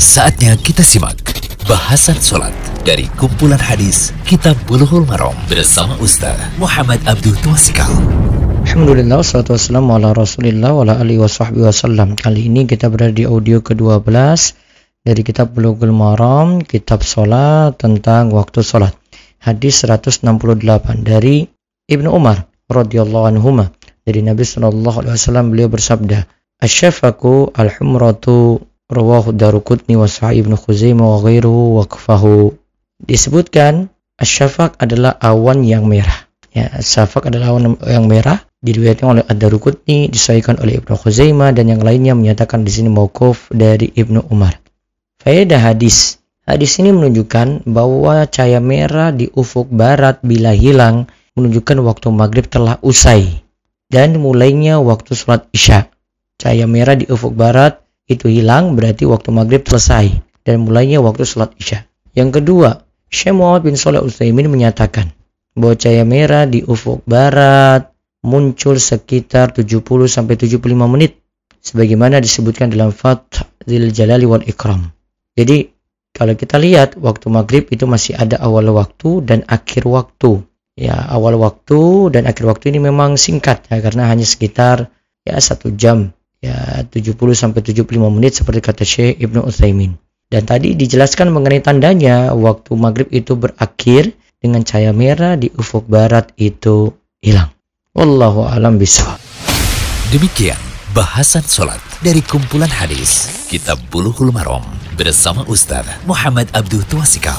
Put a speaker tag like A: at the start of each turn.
A: Saatnya kita simak bahasan sholat dari kumpulan hadis Kitab Bulughul Maram bersama Ustaz Muhammad Abdul Twasikal.
B: Alhamdulillah, salatu wassalamu ala rasulillah wa ala alihi wa wasallam Kali ini kita berada di audio ke-12 dari kitab Bulughul Maram, kitab sholat tentang waktu sholat Hadis 168 dari Ibnu Umar radhiyallahu anhuma. Dari Nabi sallallahu alaihi wasallam beliau bersabda Asyafaku al-humratu rawahu Darukutni wa Sa'ib ibn Khuzaimah wa ghairuhu waqfahu. Disebutkan asyafaq adalah awan yang merah. Ya, asyafaq adalah awan yang merah diriwayatkan oleh Ad-Darukutni, disahihkan oleh Ibnu Khuzaimah dan yang lainnya menyatakan di sini mauquf dari Ibnu Umar. Faedah hadis. Hadis ini menunjukkan bahwa cahaya merah di ufuk barat bila hilang menunjukkan waktu maghrib telah usai dan mulainya waktu sholat isya. Cahaya merah di ufuk barat itu hilang berarti waktu maghrib selesai dan mulainya waktu sholat isya. Yang kedua, Syekh Muhammad bin Saleh Utsaimin menyatakan bahwa cahaya merah di ufuk barat muncul sekitar 70 sampai 75 menit sebagaimana disebutkan dalam Fathul Jalali wal Ikram. Jadi kalau kita lihat waktu maghrib itu masih ada awal waktu dan akhir waktu. Ya awal waktu dan akhir waktu ini memang singkat ya karena hanya sekitar ya satu jam ya 70 sampai 75 menit seperti kata Syekh Ibnu Utsaimin. Dan tadi dijelaskan mengenai tandanya waktu maghrib itu berakhir dengan cahaya merah di ufuk barat itu hilang. Wallahu alam bisawab.
A: Demikian bahasan sholat dari kumpulan hadis Kitab Bulughul Maram bersama Ustaz Muhammad Abdul Twasikal.